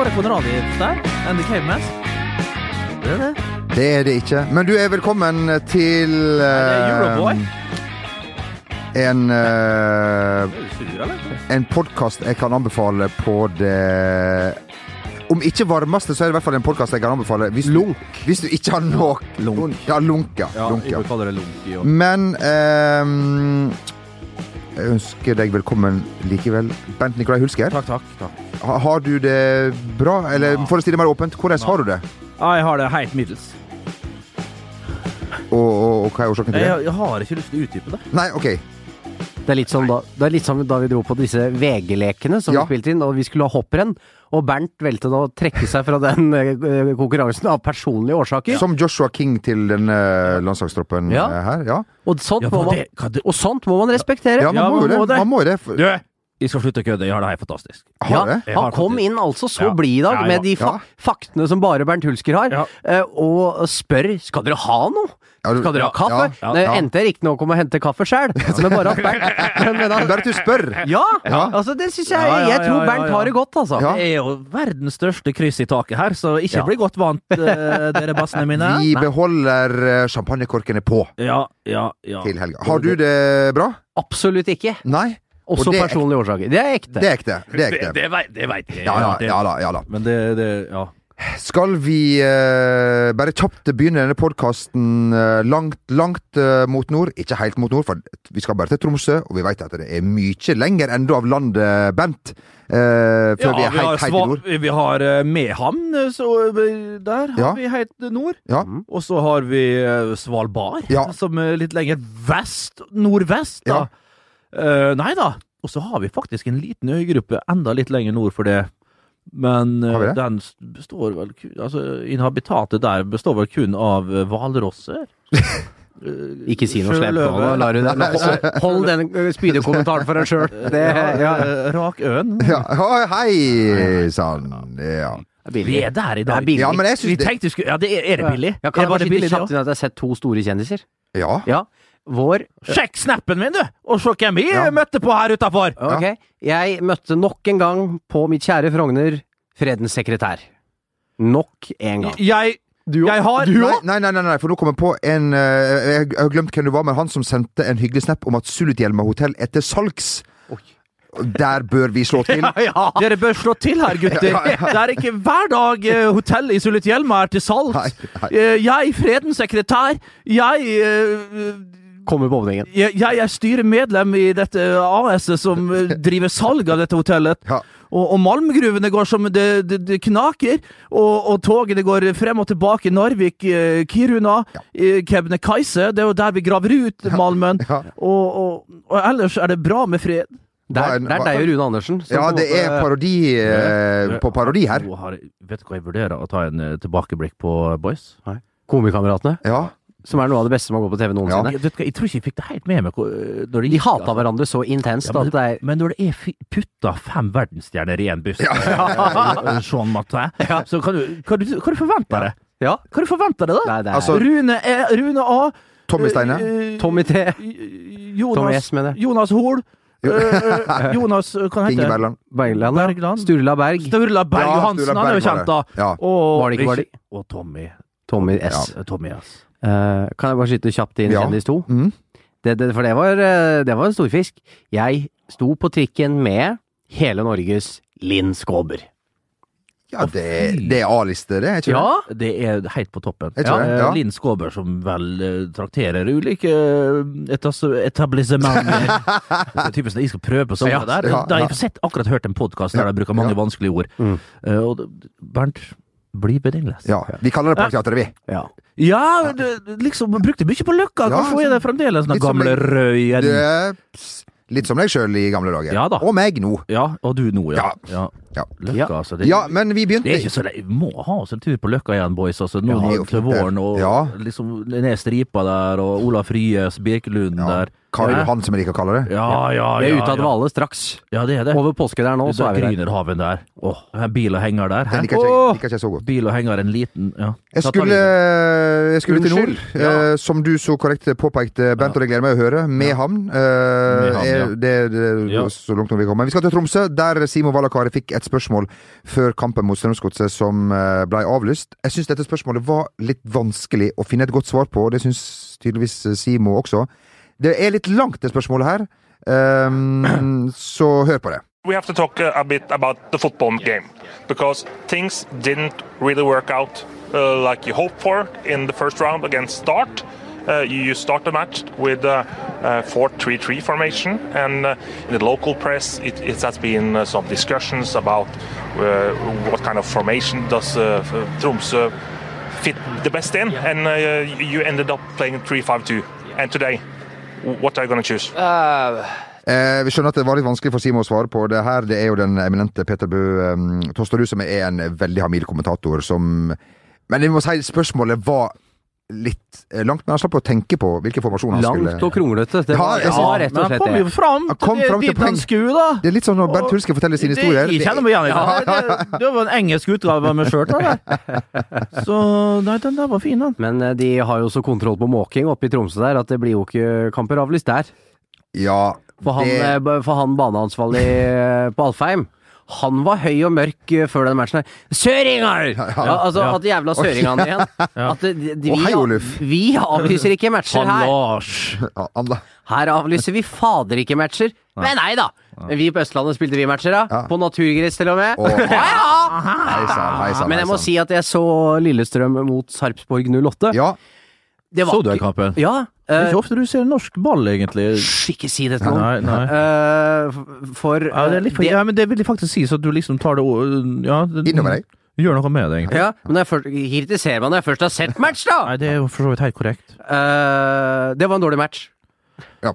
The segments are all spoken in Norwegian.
Tore Konradi der? And the Caveman? Det er det. Det er det ikke. Men du er velkommen til uh, Euroboy. en, eller? en podkast jeg kan anbefale på det Om ikke varmeste, så er det i hvert fall en podkast jeg kan anbefale. Hvis du, hvis du ikke har nok Lunk. Ja, lunk, ja. Ja, lunk, ja. Men ehm, jeg ønsker deg velkommen likevel. Bent Nikolai Hulsker, Takk, takk. takk. ha, har du det bra? Eller for å stille mer åpent, hvordan har du det? Ja, jeg har det helt middels. Og, og, og hva er årsaken til det? Jeg, jeg har ikke lyst til å utdype det. Nei, OK. Det er litt som da, det er litt som da vi dro på disse VG-lekene som Ja. vi spilte inn, og vi skulle ha hopprenn. Og Bernt valgte da å trekke seg fra den eh, konkurransen av personlige årsaker. Som Joshua King til den landslagstroppen Ja. eh, her. Ja, Og sånt, Ja, må man, det- det- og sånt må man respektere. ja man Ja, må man det. må det. Man må det. Du, jeg skal slutte å kødde. Ja, har det er fantastisk. Har Ja, det? Han kom inn altså så Ja. blid i dag Ja, ja, med de fa ja. faktene som bare Bernt Hulsker har, Ja. eh, og spør skal dere ha noe. Ja, du- Skal dere ha kaffe? ja, Det ja. endte jeg riktignok om å hente kaffe sjøl, men bare at Bernt Bare at du spør. Ja! Ja. Altså, det syns jeg Ja, ja, Jeg tror ja, ja, Bernt har det godt, altså. Ja. Det er jo verdens største kryss i taket her, så ikke Ja. bli godt vant, eh, dere bassene mine. Vi beholder eh, champagnekorkene på Ja, ja, ja. til helga. Har du det bra? Absolutt ikke. Nei? Også Og det er personlige årsaker. Det er ekte. Det er ekte. Det er Det, ekte. det, vet, det veit jeg. Ja, ja, ja da. Ja da. Men det, det Ja. Skal vi uh, bare kjapt begynne denne podkasten uh, langt, langt uh, mot nord? Ikke helt mot nord, for vi skal bare til Tromsø, og vi vet at det er mye lenger enda av landet, Bent. eh, før vi er helt, helt i nord. Vi har eh, Mehamn, eh, så eh, der har Ja. vi helt nord. Ja. Og så har vi eh, Svalbard, Ja. som er litt lenger vest. Nordvest, da. Eh, nei da. Og så har vi faktisk en liten øygruppe enda litt lenger nord for det. Men eh, det? den består vel kun Altså, inhabitatet der består vel kun av eh, hvalrosser. Eh, Ikke si noe slemt nå, sjøløve. lar du den, Hold, hold den spydige kommentaren for deg sjøl. Ja, Rakøen. Ja, Hei, sann. Ja. Vi er der i Det er billig. ja, men jeg Vi det tenkte vi skulle Ja, det er, er det billig? Ja, kan er jeg bare det skyte kjapt inn at jeg har sett to store kjendiser? Ja. Ja. Vår Sjekk snappen min, du! Og se hvem vi Ja. møtte på her utafor! Ok. Jeg møtte nok en gang på mitt kjære Frogner Fredens sekretær. Nok en gang. Jeg Du Jeg har Nei, nei, nei, nei, nei, for nå kom jeg på en uh, Jeg jeg har glemt hvem du var, men han som sendte en hyggelig snap om at Sulitjelma hotell er til salgs. Der bør vi slå til. ja. Dere bør slå til her, gutter. Ja, ja. Det er ikke hver dag hotell hotellet i Sulitjelma er til salgs. Eh, jeg, Fredens sekretær, jeg eh, Kommer på åpningen. jeg, jeg er styremedlem i dette AS-et som eh, driver salg av dette hotellet. Ja. Og, og malmgruvene går som det, det, det knaker, og, og togene går frem og tilbake. Narvik, eh, Kiruna, eh, Kebnekaise. Det er jo der vi graver ut malmen. Ja. Og, og, og ellers er det bra med fred. Det er, det er deg og Rune Andersen. Ja, det måte- er parodi eh, på parodi her. Har, vet du hva jeg vurderer å ta en eh, tilbakeblikk på, boys? Komikameratene. Ja. Som er noe av det beste som har gått på TV noensinne. Hva, jeg tror ikke jeg fikk det helt med meg. eh, Når det De gikk, hata altså. hverandre så intenst Ja, at det er Men når det er putta fem verdensstjerner i en buss, ja. Jean Martin, så kan du, kan, du, kan du forvente deg? Ja. Kan du forvente deg, da? Nei, det er Altså- Rune, Rune A. Tommy Steine. eh, Tommy T. Jonas, Tommy S, mener jeg. Jonas Hoel. eh, Jonas, eh, hva heter han? Berland. Bergland. Bergland. Sturla Berg. Sturla Berg Ja, Johansen, Berg, han er jo kjent, da. Ja. Og, Var det ikke- var det og Tommy. Tommy S. Ja. Tommy S. Eh, kan jeg bare skyte kjapt inn Ja. Kjendis 2? Mm. Det, det, for det var, eh, det var en storfisk. Jeg sto på trikken med hele Norges Linn Skåber. Ja, det, det er A-liste, det, er ikke Ja! Det er helt på toppen. Ja, det, ja. Linn Skåber som vel eh, trakterer ulike etablissementer. det er typisk når jeg skal prøve på sånne Ja, der. ja, Da har jeg sett, akkurat hørt en podkast der de bruker mange vanskelige ord. Mm. Uh, og Bernt, bli bedingles. Ja. Vi kaller det Parkteatret, vi. ja. Ja, det, liksom, man brukte mye på Løkka. Ja, Hvorfor er det fremdeles den gamle røyen? Litt som deg sjøl i gamle dager. Ja da. Og meg nå. Ja, og du nå, ja. Ja. Ja. Løkka, altså. Det, Ja, men vi begynte det er ikke så. Vi må ha oss en tur på Løkka igjen, boys. Altså, nå til våren, og liksom ned stripa der, og Olaf Ryes, Birkelund der. Karl. Johan, som jeg liker å kalle det. Ja, ja, ja. Vi er ute av dvale straks. Ja, det er det. Over påske der nå, så er vi der. Grünerhaven der. Åh, bil og henger der. Den liker ikke, jeg- liker ikke jeg så godt. Bil og henger, en liten ja. Jeg skulle, det. jeg skulle til nord, Unnskyld. Ja. eh, som du så korrekt påpekte, Bent, og det gleder meg å høre. Mehamn. Eh, Mehamn, ja. er- det, det, Ja. Så langt vi kommer. Men vi skal til Tromsø, der Simo Valakari fikk et spørsmål før kampen mot Strømsgodset som eh, ble avlyst. Jeg syns dette spørsmålet var litt vanskelig å finne et godt svar på. Det syns tydeligvis eh, Simo også. Det er litt langt, det spørsmålet her. Um, så hør på det. We have to talk uh, a bit about the football game because things didn't really work out uh, like you hoped for in the first round against Start. Uh, you you start the match with a uh, 4-3-3 formation, and uh, in the local press, it, it has been uh, some discussions about uh, what kind of formation does uh, Tromsø fit the best in, and uh, you ended up playing 3-5-2. And today, what are you going to choose? Eh, vi skjønner at det var litt vanskelig for Simon å svare på det her. Det er jo den eminente Peter Bø um, Tosterud, som er en veldig hamil kommentator som Men jeg må si spørsmålet var litt eh, langt, men han slapp å tenke på hvilke formasjoner han skulle Langt og kronglete. Det var, Ja, det var rett Men og han slett kom jo det. fram Han kom til fram til dit han skulle, da. Det er litt sånn når Bernt Hulske forteller sine Det- historier. Jeg kjenner meg igjen i det. Det, det var en engelsk utgave av meg sjøl. Så nei, den der var fin, den. Men eh, de har jo så kontroll på måking oppe i Tromsø der at det blir jo ikke kamper avlyst der. Ja, For han, det, eh, for han baneansvarlig på Alfheim han var høy og mørk eh, før den matchen her. Søringer! Ja, altså Ja. at jævla søringene igjen. At de, de, vi, Oluf. vi avlyser ikke matcher her. Lars. han. Her avlyser vi fader ikke matcher. Men nei da! Men vi på Østlandet spilte vi matcher, da. Ja. På naturgress til og med. Oh. Ja, ja. Hei sann, hei. Men jeg må si at jeg så Lillestrøm mot Sarpsborg 08. Ja, Det var Så du den kampen? Ja. Det er eh, ikke ofte du ser norsk ball, egentlig. Hysj, ikke si det til noen. Nei, nei. Uh, for Ja, det er litt for, det- ja, men det vil jeg faktisk si, så at du liksom tar det ja, innover deg. Gjør noe med det, egentlig. Ja, men jeg først, kritiserer man når jeg først har sett match, da! Nei, det er jo for så vidt helt korrekt. Eh, det var en dårlig match. Ja,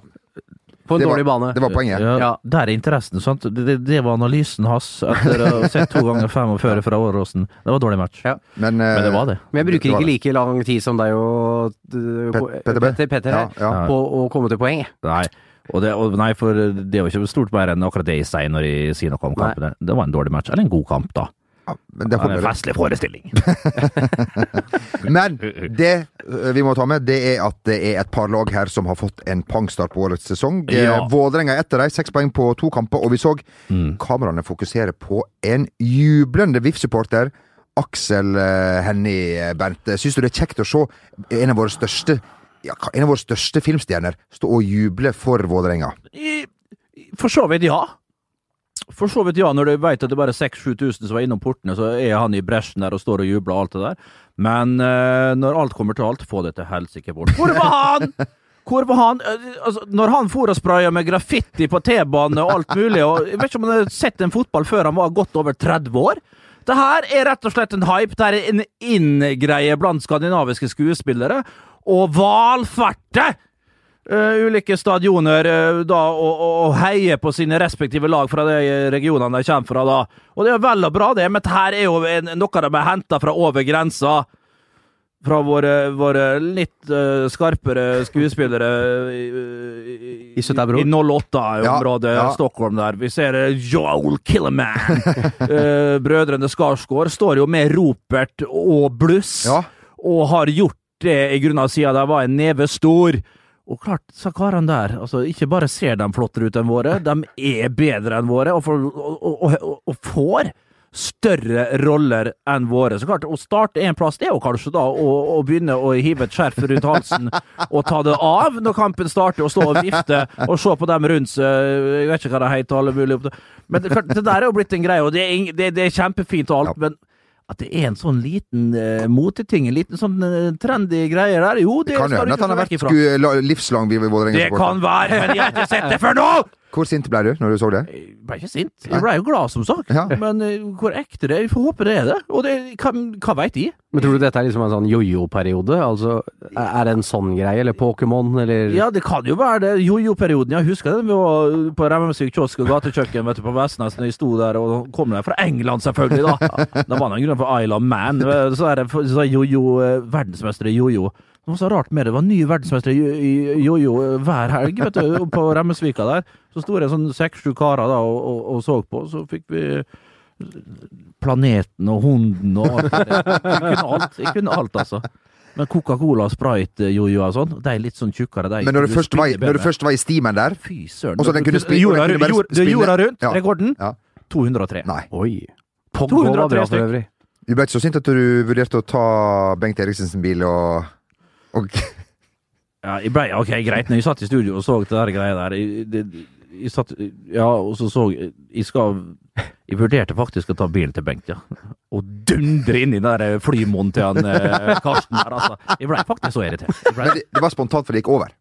På en det var, dårlig bane. Det var poenget. Ja, Ja. Der er interessen, sant? Det, det, var analysen hans etter å ha sett to ganger 45 fra Åråsen. Det var dårlig match. Ja. Men, eh, Men det var det. Men jeg bruker det var ikke like lang tid som deg og Pet- Petter. Petter, Petter her, Ja, ja. på å komme til poeng. Nei. Og det, og nei, for det var ikke stort mer enn akkurat det jeg sier når jeg sier noe om Nei. Det var en dårlig match. Eller en god kamp, da. Ja, men det var en festlig forestilling. Men det eh, vi må ta med, det er at det er et par lag her som har fått en pangstart på årets sesong. Eh, Ja. Vålerenga er etter dem, seks poeng på to kamper, og vi så Mm. kameraene fokusere på en jublende VIF-supporter. Aksel eh, Hennie, Bernt. Syns du det er kjekt å se en av våre største ja, en av våre største filmstjerner stå og juble for Vålerenga? For så vidt, ja. For så vidt, ja. Når du vet at det bare er 6000-7000 som var innom portene, så er han i bresjen der og står og jubler og alt det der. Men uh, når alt kommer til alt, få det til helsike bort. Hvor var han?! Hvor var han? Eh, Altså, når han for og spraya med graffiti på T-bane og alt mulig, og jeg vet ikke om han har sett en fotball før han var godt over 30 år. Det her er rett og slett en hype. Det er en inngreie blant skandinaviske skuespillere. Og valfarte eh, ulike stadioner uh, da, og, og, og heie på sine respektive lag fra de regionene de kommer fra. da. Og det er vel og bra, det, men dette er jo en, noe de har henta fra over grensa. Fra våre, våre litt uh, skarpere skuespillere i, i, I i 08-området, Ja, ja. Stockholm der. Vi ser Joel Killerman. Brødrene Skarsgård står jo med ropert og bluss Ja. og har gjort det i grunn av sida de var en neve stor. Og klart, så karene der, altså, ikke bare ser de flottere ut enn våre, de er bedre enn våre, og, får- og, og, og, får større roller enn våre. Så klart, å starte en plass, det er jo kanskje da å, å begynne å hive et skjerf rundt halsen og ta det av når kampen starter, og stå og vifte og se på dem rundt seg. Jeg vet ikke hva det heter, alle mulige Men det, klart, det der er jo blitt en greie, og det er, det, det er kjempefint og alt, men at det er en sånn liten uh, moteting, en liten sånn uh, trendy greie der, jo, det, Det kan hende at han har vært livslang Det Vålerenga-supporter. kan være, men jeg har ikke sett det før nå! Hvor sint ble du når du så det? Jeg ble ikke sint. Jeg ble jo glad, som sagt. Ja. Men eh, hvor ekte det er, vi får håpe det er det. Og det, hva, hva veit de? Men tror du dette er liksom en sånn jojo-periode? Altså, er det en sånn greie? Eller Pokémon, eller Ja, det kan jo være det. Jojo-perioden. Jeg husker det. Vi var på Remmelsvik kiosk og gatekjøkken vet du, på Vestnes når jeg sto der, og kom der fra England, selvfølgelig, da. Da var det en grunn for Isle of Man. Så er det så jojo, eh, verdensmester i jojo. Det var så rart med det. Det var ny verdensmester i jojo hver helg vet du, på Remmesvika der. Så sto det sånn seks-sju karer da og, og, og så på. Så fikk vi Planeten og hunden og alt. det der. Jeg kunne alt, jeg kunne alt altså. Men Coca-Cola, Sprite, jojo og sånn, de er litt sånn tjukkere. De Men når du, først var, i- når du først var i stimen der Fy søren. Og så den kunne spille- jorda, og den kunne jord, jorda rundt, Ja. rekorden, Ja. 203. Nei. Oi. Pogba 203 bra for stykk. Du ble ikke så sint at du vurderte å ta Bengt Eriksens bil og, og Ja, jeg ble, ok, greit. Når jeg satt i studio og så det der greia der jeg, det, jeg satt, Ja, og så så Jeg skal Jeg vurderte faktisk å ta bilen til Bengt, ja. Og dundre inn i den der flymonen til han eh, Karsten der, altså. Jeg ble faktisk så irritert. Ble, Men det, det var spontant, for det gikk over.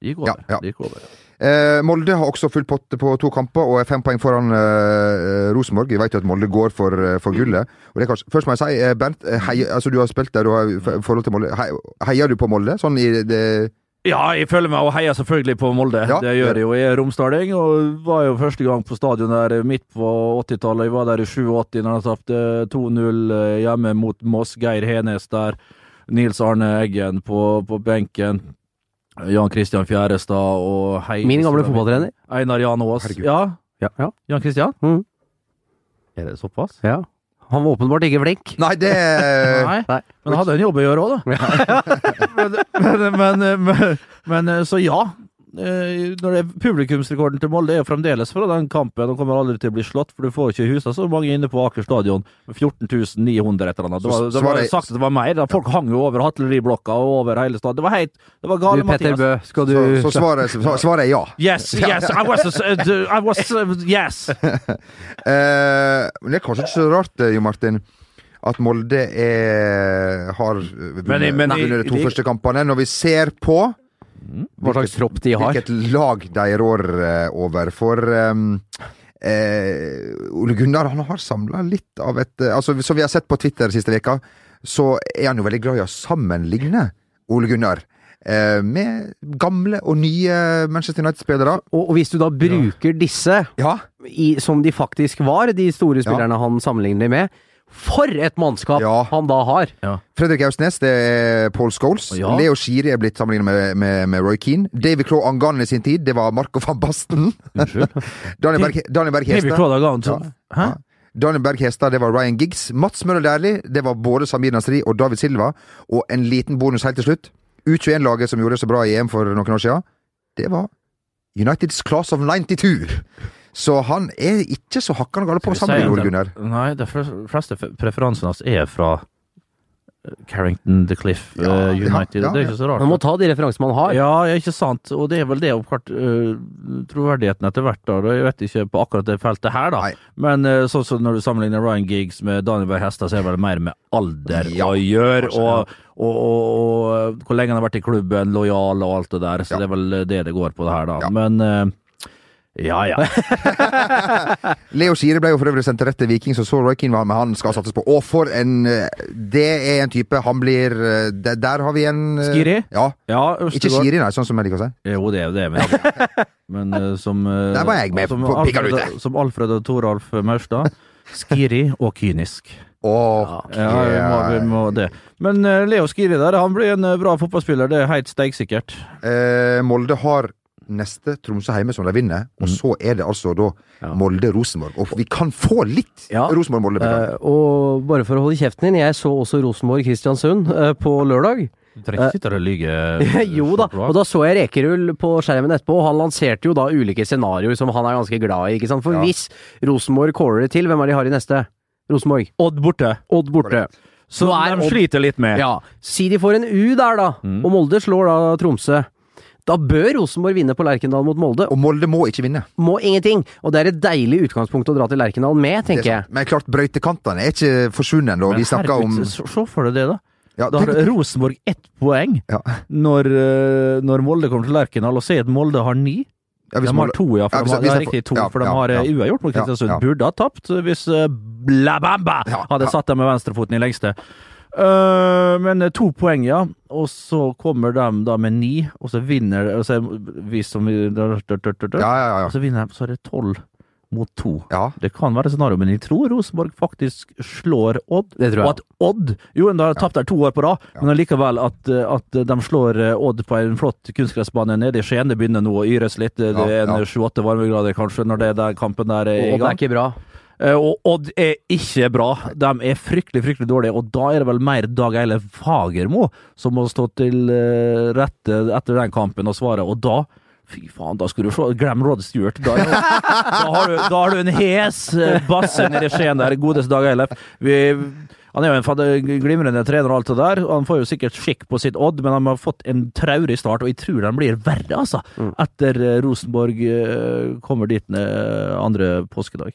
Det gikk over. Ja, ja. Gikk over. Eh, Molde har også full potte på to kamper og er fem poeng foran eh, Rosenborg. Vi vet jo at Molde går for, eh, for gullet. Og det er kanskje, først må jeg si, eh, Bernt, eh, hei, altså du har spilt der, du har forhold til Molde. Hei, heier du på Molde? Sånn i det Ja, jeg føler meg og heier selvfølgelig på Molde. Ja, det gjør jeg jo. Jeg er romsdaling og var jo første gang på stadion der midt på 80-tallet. Jeg var der i 87 når de tapte 2-0 eh, hjemme mot Moss. Geir Henes der. Nils Arne Eggen på, på benken. Jan Christian Fjærestad og hei Min gamle fotballtrener. Einar Jan Aas. Ja, Ja. ja. Jan Christian? Mm. Er det såpass? ja. Han var åpenbart ikke flink. Nei, det Nei. Nei. Men han hadde en jobb å gjøre òg, da. men, men, men, men så ja. Eh, Når det er Publikumsrekorden til Molde er jo fremdeles fra den kampen. Den kommer aldri til å bli slått, for du får ikke husa så mange inne på Aker stadion. 14 900 et eller annet. Det var, det var sagt at det var mer. Da. Folk hang jo over Hatleriblokka og over hele stadion. Det var helt Det var gale, Du, Petter Mathias. Bø, skal du Så, så svaret, så svaret er ja. Yes, yes, I was, uh, I was uh, Yes. Eh, men det er kanskje ikke så rart, eh, Jo Martin, at Molde er, har vunnet, de to første kampene. Når vi ser på Hva slags tropp de har. hvilket lag de rår eh, over. For um, eh, Ole Gunnar han har samla litt av et eh, altså Som vi har sett på Twitter siste veka, så er han jo veldig glad i å sammenligne Ole Gunnar. eh, med gamle og nye Manchester United-spillere. Og, og hvis du da bruker disse Ja, i, som de faktisk var, de store spillerne han sammenligner med For et mannskap Ja. han da har! Fredrik Austnes, det er Paul Scholes. Ja. Leo Skiri er blitt sammenlignet med, med, med Roy Keane. David Claw Angan i sin tid, det var Marco van Basten. Unnskyld. Daniel Berg, Daniel Berg David Hestad. Claude så Hæ? Daniel Berg Hestad, det var Ryan Giggs. Mats Møller Dæhlie, det var både Samir Nasri og David Silva. Og en liten bonus helt til slutt. U21-laget som gjorde det så bra i EM for noen år siden, det var Uniteds Class of 92. Så han er ikke så hakkende gal på å sammenligne Ole Gunnar. Nei, de fleste preferansene hans er fra eh, Carrington, The Cliff, eh, Ja, ja, United. ja, det er ikke så rart. Man må ta de referansene man har. Ja, ja, ikke sant. Og det er vel det oppklart uh, troverdigheten etter hvert. da. Jeg vet ikke på akkurat det feltet her, da. Nei. Men uh, sånn som når du sammenligner Ryan Giggs med Daniel Berg Hestad, så er det vel mer med alder Ja, å gjøre. kanskje, Og, og, og, og hvor lenge han har vært i klubben, lojal og alt det der. Så Ja. det er vel det det går på det her, da. Ja. Men eh, ja, ja. Leo Skiri ble jo for øvrig sendt til rett til Viking, så så Roy Keane var med han skal satses på. Og for en eh, Det er en type Han blir det, Der, har vi en eh, Skiri? Ja. ja Ikke Skiri, nei, sånn som jeg liker å si. Jo, det er jo det, men, men eh, som eh, Der var jeg med som på Alfred. Som Alfred og Toralf Maurstad. Skiri og kynisk. Okay. Ja, vi må, vi må det. Men eh, Leo Skiri der, han blir en eh, bra fotballspiller, det er helt steiksikkert. Eh, Molde har neste Tromsø hjemme som de vinner, og Mm. så er det altså da Molde-Rosenborg. Og vi kan få litt Ja. Rosenborg-Molde. Uh. Eh, og bare for å holde kjeften din, jeg så også Rosenborg-Kristiansund uh, på lørdag. Du trenger ikke sitte der og lyge. eh, jo da, og da så jeg Rekerull på skjermen etterpå, og han lanserte jo da ulike scenarioer som han er ganske glad i, ikke sant. For Ja. hvis Rosenborg caller det til, hvem er de har i neste? Rosenborg. Odd borte. Odd borte. Så er de sliter litt med. Ja. Si de får en U der, da, Mm. og Molde slår da Tromsø. Da bør Rosenborg vinne på Lerkendal mot Molde. Og Molde må ikke vinne. Må ingenting. Og det er et deilig utgangspunkt å dra til Lerkendal med, er tenker jeg. Men klart, brøytekantene er ikke forsvunnet ennå. Vi snakker om herregud, se se for deg det, da. ja, Da har Rosenborg ett poeng Ja. når, eh, når Molde kommer til Lerkendal, og sier at Molde har ni. ja, hvis de har to, ja. For Ja, de hvis- har, hvis ja, de får- riktig to, ja, for de ja, har eh, ja. uavgjort mot Kristiansund. ja. Burde ha tapt hvis uh, Blabamba Ja, hadde ja. satt dem med venstrefoten i lengste. Eh, men eh, to poeng, ja. Og så kommer de da med ni, og så vinner og så vi som vi, Ja, ja, ja. Og så vinner de, så er det tolv mot to. Ja. Det kan være scenario, men jeg tror Rosenborg faktisk slår Odd. Det tror jeg. Og at Odd Jo, de har tapt der to år på rad, men allikevel at, at de slår eh, Odd på en flott kunstgressbane nede i Skien. Det begynner nå å yres litt. Det er en sju-åtte varmegrader kanskje når det den kampen der er i Og det er ikke bra. Eh, Og Odd er ikke bra. De er fryktelig, fryktelig dårlige. Og da er det vel mer Dag Eile Fagermo som må stå til eh, rette etter den kampen og svare. Og da Fy faen, da skulle du se Glem Rod Stewart. Da, da, har, du, da har du en hes eh, basse nede i Skien der. Godeste Dag Eilef. Han er jo en glimrende trener og alt det der. Han får jo sikkert skikk på sitt Odd, men han har fått en traurig start, og jeg tror den blir verre, altså. Etter eh, Rosenborg kommer dit andre påskedag.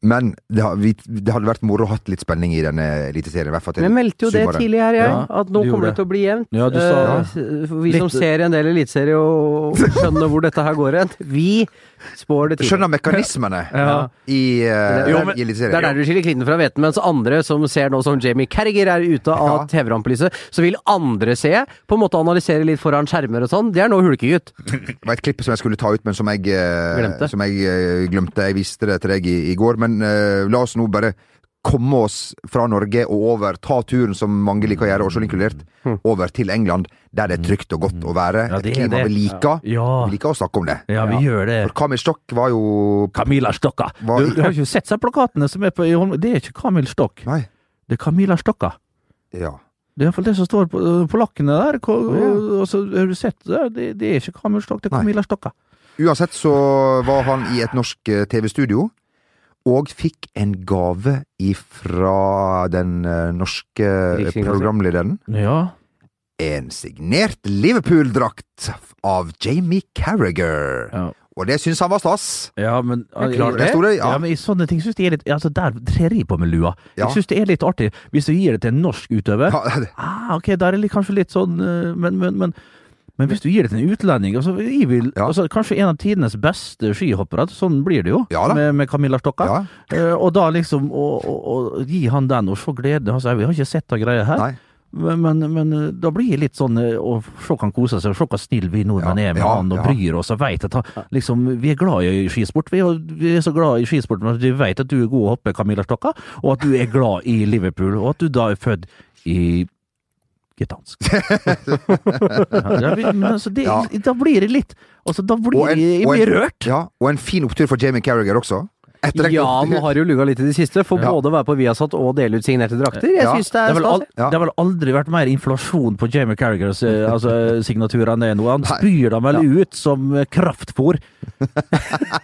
Men det, har, vi, det hadde vært moro å ha litt spenning i denne eliteserien. i hvert fall til Men jeg meldte jo det tidlig her, jeg. Ja, at nå kommer det til å bli jevnt. Ja, du sa ja. for vi som ser en del eliteserie og skjønner hvor dette her går hen. Vi spår det tidlig. Skjønner mekanismene Ja. i, uh, Jo, men- i Det er der du skiller klitten fra hveten, mens andre som ser nå som Jamie Carriger er ute av Ja. TV-rampelyset, så vil andre se, på en måte analysere litt foran skjermer og sånn. Det er nå hulkegutt. Det var et klipp som jeg skulle ta ut, men som jeg uh, Glemte. Som jeg uh, glemte. Jeg viste det til deg i, i går. Men eh, la oss nå bare komme oss fra Norge og over, ta turen som mange liker å gjøre, oss inkludert, over til England, der det er trygt og godt å være. Ja, det er klima vi liker. Ja. Vi liker å snakke om det. Ja, vi gjør det. For Kamil Stokk var jo Camilla Stokka. Var... Du, du har ikke sett seg plakatene som er på. Det er ikke Kamil Stokk, Nei. det er Camilla Stokka. Ja. Det er iallfall det som står på, polakkene der. Ko- og så Har du sett det? Det, det er ikke Kamil Stokk, det er. Camilla Stokka. Uansett så var han i et norsk eh, TV-studio, og fikk en gave ifra den eh, norske programlederen. Ja. En signert Liverpool-drakt av Jamie Carragher. Ja. Og det syns han var stas. Ja, men er klart Det Store, det, Ja, ja. men i sånne ting syns jeg er litt altså Der trer jeg på med lua. Ja. Jeg syns det er litt artig hvis du gir det til en norsk utøver. Ja, det- Ah, ok, der er det kanskje litt sånn eh, Men, men, men, men hvis du gir det til en utlending altså, jeg vil, Ja. altså, Kanskje en av tidenes beste skihoppere. Sånn blir det jo Ja med, med Camilla Stokka. Ja. Uh, og da liksom å, å, å gi han den og se glede altså, Vi har ikke sett den greia her. Men, men, men eh, da blir det litt sånn eh, å se han kose seg, se hvor snille vi nordmenn er med han og bryr oss og veit at han, liksom, vi er glad i skisport. Vi er, vi er så glad i skisport, men vi veit at du er god å hoppe, Camilla Stokka, og at du er glad i Liverpool, og at du da er født i Gdansk. dansk. ja, men altså, det, Ja. Da blir det litt altså, Da blir en- jeg, blir rørt. Ja, og en fin opptur for Jamie Carragher også. Etterrekt- Ja, nå har det jo luga litt i det siste, for Ja. både å være på Viasat og dele ut signerte drakter. Jeg Ja, synes det Det er har, al. Ja. det har vel aldri vært mer inflasjon på Jamie Carragers eh, altså, signatur enn det nå. Han spyr dem vel ut som kraftfôr.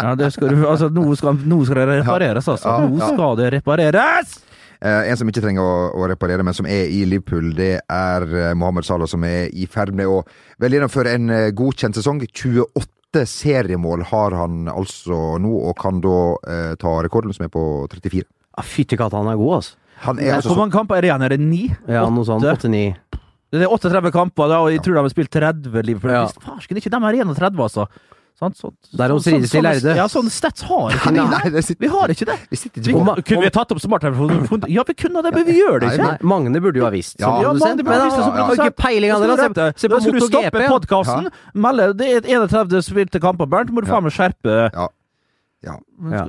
ja, det skal du Altså, nå skal, nå skal det repareres, altså. Ja, Nå skal det repareres! Eh, en som ikke trenger å, å reparere, men som er i Liverpool, det er eh, Mohammed Salah, som er i ferd med å vel gjennomføre en eh, godkjent sesong. 28 seriemål har han altså nå, og kan da eh, ta rekorden, som er på 34. Ja, Fytti katta, han er god, altså. Han er altså Hvor mange kamper er det igjen? Er det ni? Ja, noe sånt. 89. Det er 38 kamper, da, og jeg tror de har spilt 30 Liverpool. Ja. Farsken, ikke de er 31, altså. Sant? Så, Der hos så- Rides til sånne- lærde. Ja, sånne stats har ikke nei, Nei, det sitter, Vi har ikke det. vi sitter Vi, ikke på kunne vi tatt opp smarttelefonen? Ja, vi kunne det, men vi gjør det ikke. Nei, Magne burde jo ha visst. Ja, Ja, Magne burde men ha visst det han har ikke peiling av det. Da da. skal du Se, på da skal stoppe MotoGP. ja. melde det er 31 spilte kamper, Bernt. Må du faen meg skjerpe Ja. Ja. Ja.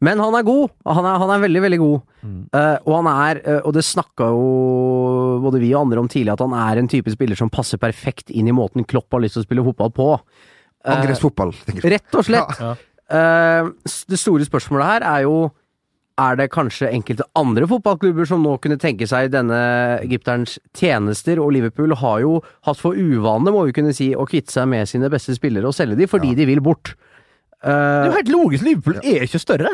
Men han er god. Han er, han er veldig, veldig god. Eh, og han er, uh, og det snakka jo både vi og andre om tidlig, at han er en type spiller som passer perfekt inn i måten Klopp har lyst til å spille fotball på. Eh, Angrepsfotball, tenker jeg. Rett og slett. Ja. Uh, det store spørsmålet her er jo er det kanskje enkelte andre fotballklubber som nå kunne tenke seg denne egypterens tjenester, og Liverpool har jo hatt for uvane, må vi kunne si, å kvitte seg med sine beste spillere og selge de fordi de vil bort. Det er Eh, jo helt logisk. Liverpool er ikke større.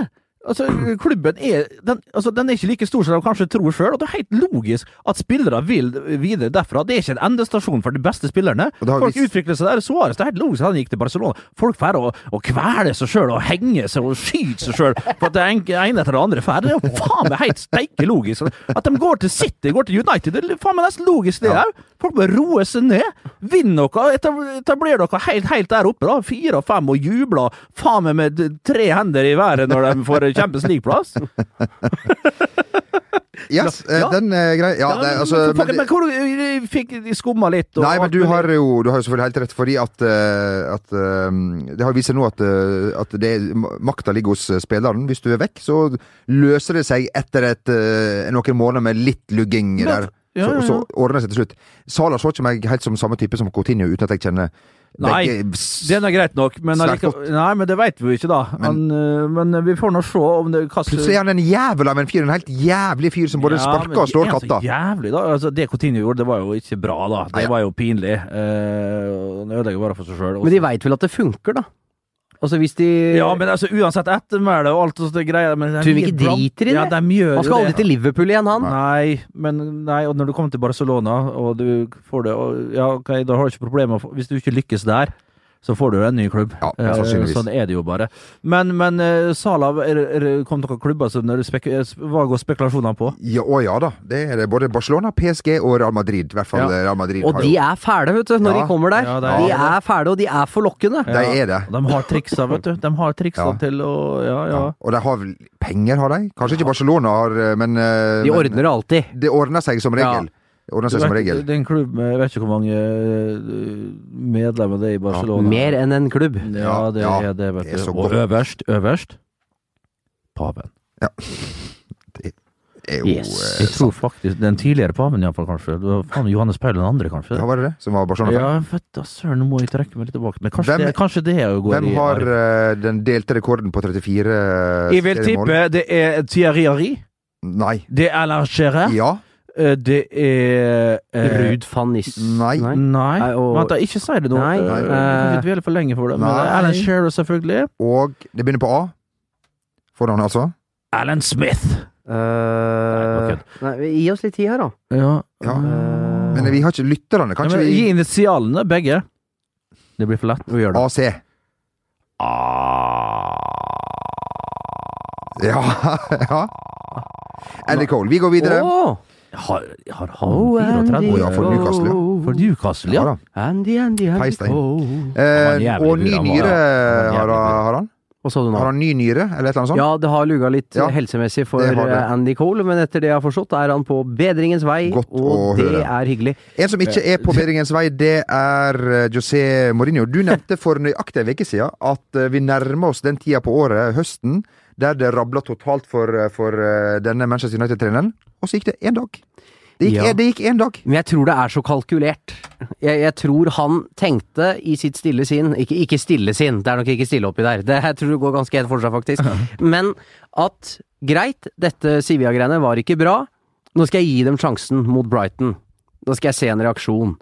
Altså, klubben er den, altså, den er ikke like stor som de kanskje tror sjøl, og det er helt logisk at spillere vil videre derfra. Det er ikke en endestasjon for de beste spillerne. Og Folk vist- utvikler seg der. Suárez, det er helt logisk at han gikk til Barcelona. Folk får og, å kvele seg sjøl og henge seg og skyter seg sjøl for at det en- ene etter det andre drar. Det er jo faen meg helt steike logisk. At de går til City, går til United, det er faen meg nesten logisk, det òg. Folk må roe seg ned. Vinn noe, etab- etabler dere helt, helt der oppe, da. Fire og fem, og jubler faen meg med tre hender i været når de får Champions League-plass. Yes, eh, Ja. den er grei. Ja, det, altså, men, men, men, hvor fikk de skumma litt? Nei, men du har jo, du har jo selvfølgelig helt rett, fordi at, eh, at eh, Det har vist seg nå at, eh, at det, makta ligger hos eh, spilleren. Hvis du er vekk, så løser det seg etter et, eh, noen måneder med litt lugging der. ja, Så, så ordner det seg til slutt. Salah så ikke meg helt som samme type som Coutinho, uten at jeg kjenner Nei, den er greit nok, men, allike- nei, men det veit vi jo ikke, da. Men, men, men vi får nå se om det kaster Plutselig er han en jævel av en fyr. En helt jævlig fyr som både Ja, sparker og slår katta. Jævlig, da. Altså, det Coutinho gjorde, det var jo ikke bra, da. Det Nei, ja. var jo pinlig. Eh, Han ødelegger bare for seg sjøl. men de veit vel at det funker, da? Altså hvis de Ja, men altså, uansett ettermæle og alt sånt greier men Tror vi ikke driter i det? Ja, de gjør Han skal jo aldri det. til Liverpool igjen, han. Nei, men nei, og når du kommer til Barcelona, og du får det og, Ja, ok, da har du ikke problemer Hvis du ikke lykkes der, så får du en ny klubb. Ja, Eh, sannsynligvis. sånn er det jo bare. Men, men eh, Salah, er, er, kom noen klubber som det spek hva går spekulasjonene på? Ja, å ja da. Det er det. Både Barcelona, PSG og Real Madrid. I hvert fall Ja. Real Madrid. Og har de jo- er fæle, vet du, når Ja. de kommer der. Ja, er, de er- fæle, og de er forlokkende. De er det. De har triksa, vet du. De har triksa Ja. til å Ja, ja. Ja. Og de har vel penger, har de? Kanskje ikke Barcelona har, eh, men eh, De ordner det alltid. Det ordner seg som regel. Ordner seg som regel. det er en klubb med Jeg vet ikke hvor mange eh, medlemmer det er i Barcelona. Mer enn en klubb. Ja, det Ja, er det, vet det er du. Og godt. øverst, øverst paven. Det er jo Yes. eh, Jeg tror faktisk Den tidligere paven, iallfall, kanskje. Det var faen Johannes Paul den andre, kanskje. Ja, var det det som var Barcelona? Ja, vet søren, nå må jeg trekke meg litt tilbake. Men kanskje, Hvem- det, kanskje det er å gå Hvem har arv. eh, den delte rekorden på 34 Jeg vil tippe det er Thierry Henry. Nei. Det er Alain Gérard. Ja. Eh, Det er eh, Ruud van Nis... Nei. Nei. Nei, og- Vent, da, ikke si det nå. Nei, Eh, nei. Jeg kan ikke for lenge for det. Men det er Alan Shearer, selvfølgelig. Og det begynner på A. Foran, altså. Alan Smith. Uh, Nei, nei, gi oss litt tid her, da. Ja. Ja. Uh, Men vi har ikke lytterne. Ja, Kanskje men, gi initialene, begge. Det blir for lett. vi gjør det. AC. Ja. ja. Andy Cole. Vi går videre. Åh! Har, har han Oh, 34? Oh, ja, for Newcastle, ja. For Newcastle, Ja ja. Andy, Andy, Andy Feistein. Eh, Han og ny nyre har, har han. Hva sa du nå? Har han ny nyre, eller et eller annet sånt? Ja, det har luga litt Ja, eh, helsemessig for eh, Andy Cole, men etter det jeg har forstått, er han på bedringens vei, Godt og det høre. er hyggelig. En som ikke er på bedringens vei, det er eh, José Mourinho. Du nevnte for nøyaktig en uke siden at eh, vi nærmer oss den tida på året, høsten, der det rabla totalt for, eh, for eh, denne Manchester United-treneren. Og så gikk det én dag. Det gikk, Ja. det gikk én dag. Men jeg tror det er så kalkulert. Jeg, jeg tror han tenkte i sitt stille sinn ikke, ikke stille sinn, det er nok ikke stille oppi der. Det jeg tror det går ganske helt for seg, faktisk. Men at greit, dette Sivia-greiene var ikke bra. Nå skal jeg gi dem sjansen mot Brighton. Nå skal jeg se en reaksjon.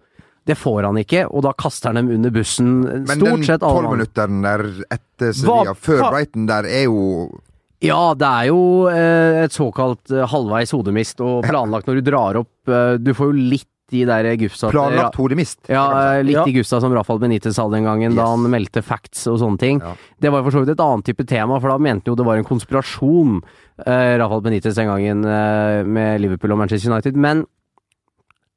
Det får han ikke, og da kaster han dem under bussen. Men Stort den tolvminutteren der etter Sevilla, før Brighton, der er jo Ja, det er jo eh, et såkalt eh, halvveis hodemist og planlagt når du drar opp eh, Du får jo litt de der Gufsa planlagt hodemist. Ja, litt Ja. i gufsa som Rafael Benitez hadde den gangen, da han meldte facts og sånne ting. Ja. Det var for så vidt et annet type tema, for da mente han jo det var en konspirasjon, Rafael Benitez den gangen, med Liverpool og Manchester United. Men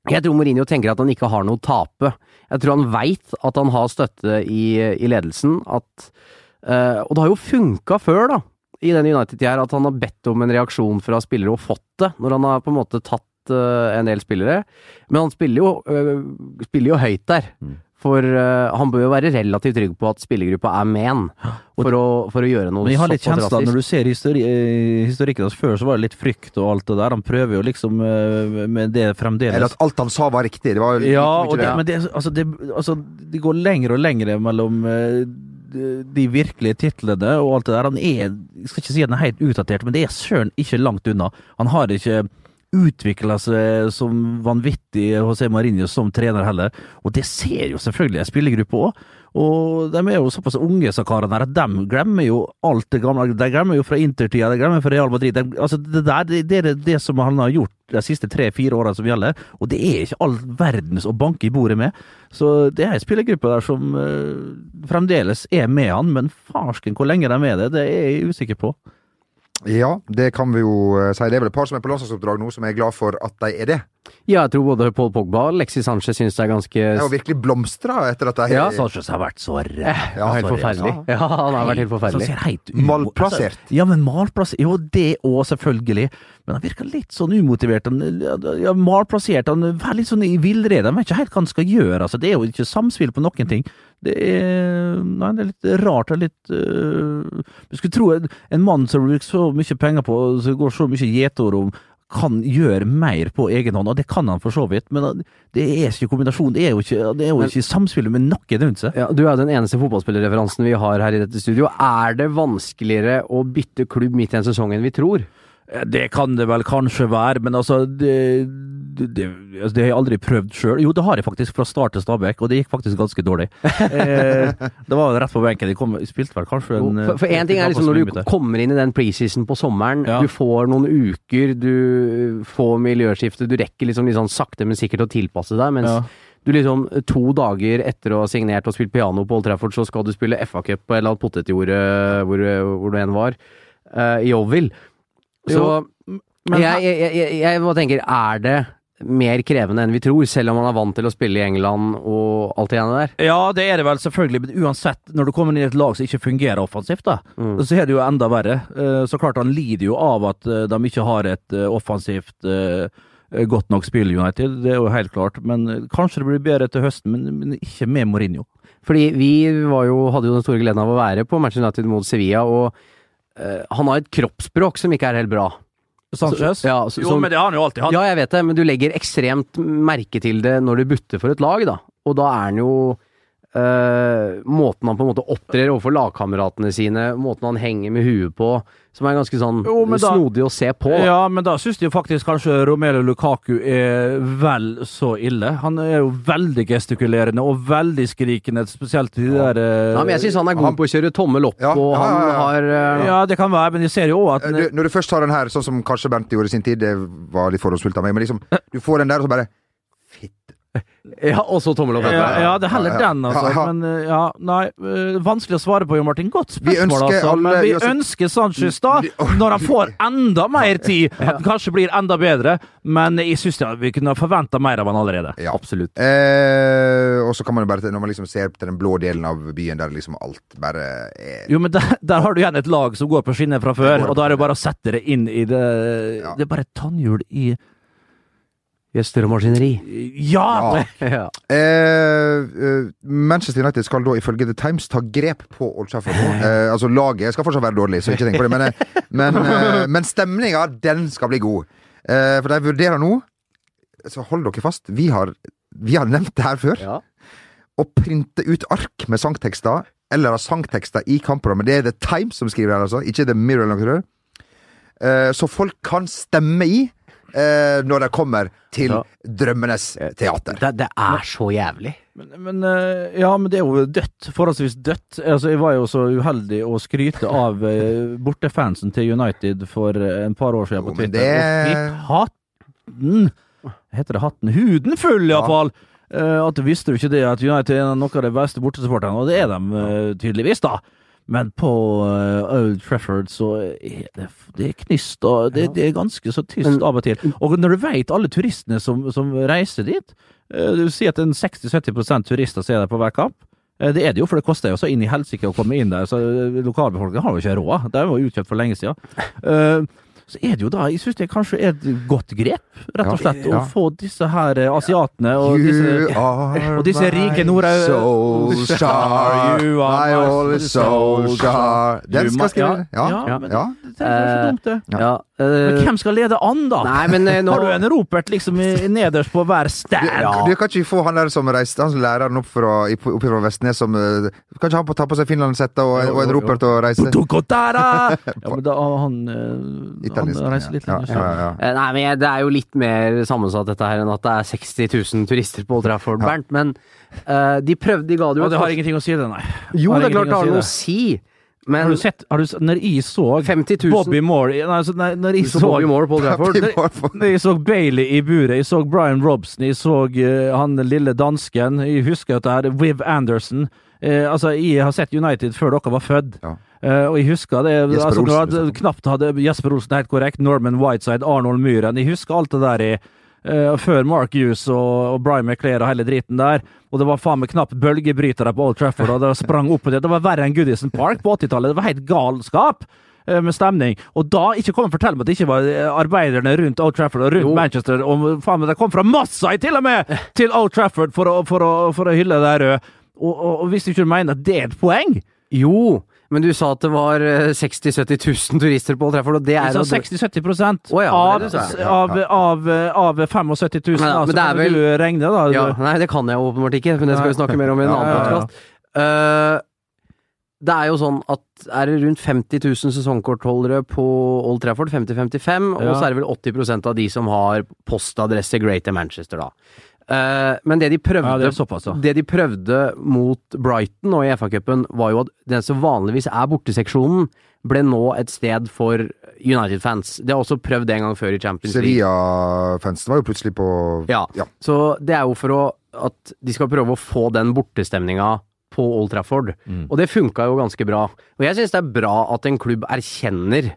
jeg tror Mourinho tenker at han ikke har noe å tape. Jeg tror han veit at han har støtte i, i ledelsen. At, uh, og det har jo funka før, da, i den United-tida her, at han har bedt om en reaksjon fra spillere og fått det, når han har på en måte tatt eh, en del spillere. Men han spiller jo, eh, spiller jo høyt der. For uh, han bør jo være relativt trygg på at spillergruppa er med han, for, for å gjøre noe Men jeg har litt kjensla når du ser histori historikken hans før, så var det litt frykt og alt det der. Han prøver jo liksom uh, med det fremdeles. Eller at alt han sa var riktig. Det var Ja, det, det. men det, altså, det, altså, det går lenger og lenger mellom eh, de, virkelige titlene og alt det der. Han er, jeg skal ikke si at han er helt utdatert, men det er søren ikke langt unna. Han har ikke utvikla seg som vanvittig José Mourinho som trener heller, og det ser jo selvfølgelig en spillergruppe òg. Og de er jo såpass unge, sa karene her, at de glemmer jo alt det gamle. De glemmer jo fra Inter-tida, de glemmer fra Real Madrid. De, altså det der, det, er det som han har gjort de siste tre-fire årene som gjelder, og det er ikke all verdens å banke i bordet med. Så det er en spillergruppe der som eh, fremdeles er med han, men farsken hvor lenge de er med det, det er jeg usikker på. Ja, det kan vi jo eh, si. Det er vel et par som er på landslagsoppdrag nå, som er glad for at de er det. Ja, jeg tror både Paul Pogba og Alexis Sanchez syns det er ganske Det har jo virkelig blomstra etter dette. de Ja, Sanchez har vært så ræv. Ja, helt forferdelig. altså. Ja, han har vært helt forferdelig. helt Malplassert. Altså, ja, men malplassert Jo, det òg, selvfølgelig. Men han virker litt sånn umotivert. Han, ja, malplassert. Han er litt sånn i villrede. Han vet ikke helt hva han skal gjøre. Altså, det er jo ikke samspill på noen ting. Det er, nei, det er litt rart. Det er litt øh, Du skulle tro en, en mann som bruker så mye penger på, som går så mye gjetord om kan gjøre mer på egen hånd, og det kan han for så vidt, men det er ikke kombinasjon. Det er jo ikke, det er jo ikke samspillet med noen rundt seg. Ja, du er jo den eneste fotballspillerreferansen vi har her i dette studio. Er det vanskeligere å bytte klubb midt i en sesong enn vi tror? Det kan det vel kanskje være, men altså Det, det, altså, det har jeg aldri prøvd sjøl. Jo, det har jeg faktisk fra start til Stabæk, og det gikk faktisk ganske dårlig. eh, det var rett på benken. Jeg, spilte vel kanskje en For, én en ting er liksom når du kommer inn i den preseason på sommeren, Ja. du får noen uker, du får miljøskifte, du rekker liksom sånn sakte, men sikkert å tilpasse deg, mens Ja. du liksom to dager etter å ha signert og spilt piano på Old Trafford, så skal du spille FA-cup på et eller annet potetjorde hvor, hvor du enn var, uh, i Ovil. Så Jo, men- jeg, jeg, jeg, jeg bare tenker, er det mer krevende enn vi tror, selv om man er vant til å spille i England og alt det ene der? Ja, det er det vel selvfølgelig, men uansett, når du kommer inn i et lag som ikke fungerer offensivt, da, så er det jo enda verre. Eh, Så klart han lider jo av at eh, de ikke har et eh, offensivt godt nok spill, United. Det er jo helt klart. Men kanskje det blir bedre til høsten, men, ikke med Mourinho. Fordi vi var jo, hadde jo den store gleden av å være på Manchester United mot Sevilla, og han har et kroppsspråk som ikke er helt bra. Sanchez? Så- ja, så- jo, men det har han jo alltid hatt. Ja, jeg vet det, men du legger ekstremt merke til det når du butter for et lag, da. Og da er han jo eh, Måten han på en måte opptrer overfor lagkameratene sine, måten han henger med huet på, som er ganske sånn Jo, da- snodig å se på. Ja, men da syns jo faktisk kanskje Romelu Lukaku er vel så ille. Han er jo veldig gestikulerende og veldig skrikende, spesielt i de der uh, Ja, men jeg syns han er god Han- på å kjøre tommel opp, Ja, og han ja, ja. har uh, Ja, det kan være, men de ser jo òg at Du, når du først har den her, sånn som kanskje Bente gjorde i sin tid, det var litt forhåndsfullt av meg, men liksom, du får den der, og så bare. Ja, og så tommel opp. ja, ja, det er heller Ja, ja. den, altså. Men eh, ja, nei. eh, vanskelig å svare på, Jo Martin. Godt spørsmål, altså. Men vi ønsker Sanchez, da, når han får enda mer tid, at han kanskje blir enda bedre. Men jeg syns vi kunne forventa mer av han allerede. Ja. Absolutt. Eh, og så kan man jo bare, når man liksom ser til den blå delen av byen, der liksom alt bare er Jo, men der, der har du igjen et lag som går på skinner fra før, og da er det bare å sette det inn i det Det er bare et tannhjul i Gjester og maskineri. Ja! Ja. Ja. Eh, eh, Manchester United skal da ifølge The Times ta grep på Old Trafford. Eh, altså laget skal fortsatt være dårlig, så ikke tenk på det. Men, eh, men, eh, men stemninga, den skal bli god. Eh, for de vurderer nå Så hold dere fast. Vi har vi har nevnt det her før, Ja. å printe ut ark med sangtekster, eller ha sangtekster i kampprogrammet. Det er The Times som skriver her, altså, ikke The Mirror eller noe sånt. Eh, Så folk kan stemme i eh, når de kommer til Ja. Drømmenes teater. Det, det er så jævlig. Men, men eh, ja, men det er jo dødt. Forholdsvis dødt. Altså, jeg var jo så uheldig å skryte av eh, bortefansen til United for eh, en par år siden på Jo, Twitter. det- Og fikk hatten Heter det hatten? Huden full, iallfall! Uh, at du visste jo ikke det, at United er noen av de beste bortesupporterne, og det er de eh, tydeligvis, da. Men på eh, Old Trafford så er det, det er knist, og det, det er ganske så tyst av og til. Og når du veit alle turistene som, som reiser dit eh, Du sier at en 60-70% turister ser deg på hver kamp. Eh, Det er det jo, for det koster jo så inn i helsike å komme inn der. Så lokalbefolkningen har jo ikke råd. Det er jo utkjøpt for lenge siden. Eh, Så er det jo da Jeg syns det kanskje er et godt grep, rett og slett, Ja. å få disse her eh, asiatene og You disse are og disse rike nord- Solskjær, You are my only Solskjær. Den skal jeg skrive ja, Ja. ja, men. Det er ikke så dumt, det. Ja. Men eh, hvem skal lede an, da? Nei, men eh, nå Har du en Ropert liksom i- nederst på hver Du, ja. du kan ikke få han der som reiste, han som læreren opp fra, opp fra Vestnes som eh, Kan ikke han på, ta på seg finlandshetta og, og en ropert og reise? Ja, men da han, han reiser litt lenger Ja, ja, ja. Nei, men Det er jo litt mer sammensatt dette her enn at det er 60 000 turister på Old Trafford, Bernt. Men uh, de prøvde, de ga det jo Ja, det har ingenting å si, det, nei. Jo, det er klart det har noe å å si, men Har du sett har du, Når jeg så 50 000 Bobby Moore Nei, altså, nei, når jeg så så Bobby Moore Paul Trafford. Få- Når jeg så Bailey i buret, jeg så Brian Robson, jeg så uh, han lille dansken, jeg husker at det er Viv Anderson. Uh, altså, jeg har sett United før dere var født. Ja. Uh, og jeg husker det Jesper altså, Olsen, hadde, liksom. knapt hadde Jesper Olsen helt korrekt, Norman Whiteside, Arnold Myhren. Jeg husker alt det der i eh, før Mark Hughes og, og Brian McClair og hele driten der. Og det var faen meg knapt bølgebrytere på Old Trafford, og det sprang opp på det. Det var verre enn Goodison Park på 80-tallet. Det var helt galskap uh, med stemning. Og da, ikke kom og fortell meg at det ikke var eh, arbeiderne rundt Old Trafford og rundt Jo. Manchester, og faen meg, det kom fra Massai til og med til Old Trafford for å, for å, for å hylle det røde. Og, og, og hvis du ikke mener at det er et poeng Jo, men du sa at det var eh, 60 000-70 000 turister på Old Trafford, og det er jo 60-70 Å ja, av, av, av, av 75 000, Men- da, så kan vel- du regne, da. ja, Nei, det kan jeg åpenbart ikke, men det skal vi snakke mer om i en annen ja, ja. podkast. det er jo sånn at er det rundt 50 000 sesongkortholdere på Old Trafford, 50-55, og så er det vel 80% av de som har postadresse Greater Manchester, da. Eh, men det de prøvde Ja, det såpass, ja. Det de prøvde mot Brighton og i FA-cupen, var jo at den som vanligvis er borteseksjonen, ble nå et sted for United-fans. De har også prøvd det en gang før i Champions League. Sevilla-fansen var jo plutselig på Ja. Ja. Så det er jo for å, at de skal prøve å få den bortestemninga på Old Trafford. Og det funka jo ganske bra. Og jeg syns det er bra at en klubb erkjenner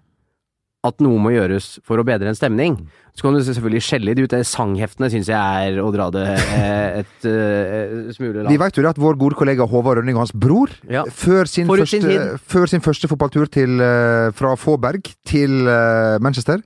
at noe må gjøres for å bedre en stemning. Så kan du selvfølgelig skjelle det ut. Det Sangheftene syns jeg er å dra det et, et smule smule Vi langt. vet jo det at vår gode kollega Håvard Rønning og hans bror, Ja. før, sin første, sin før sin første fotballtur til, eh, fra Fåberg til eh, Manchester,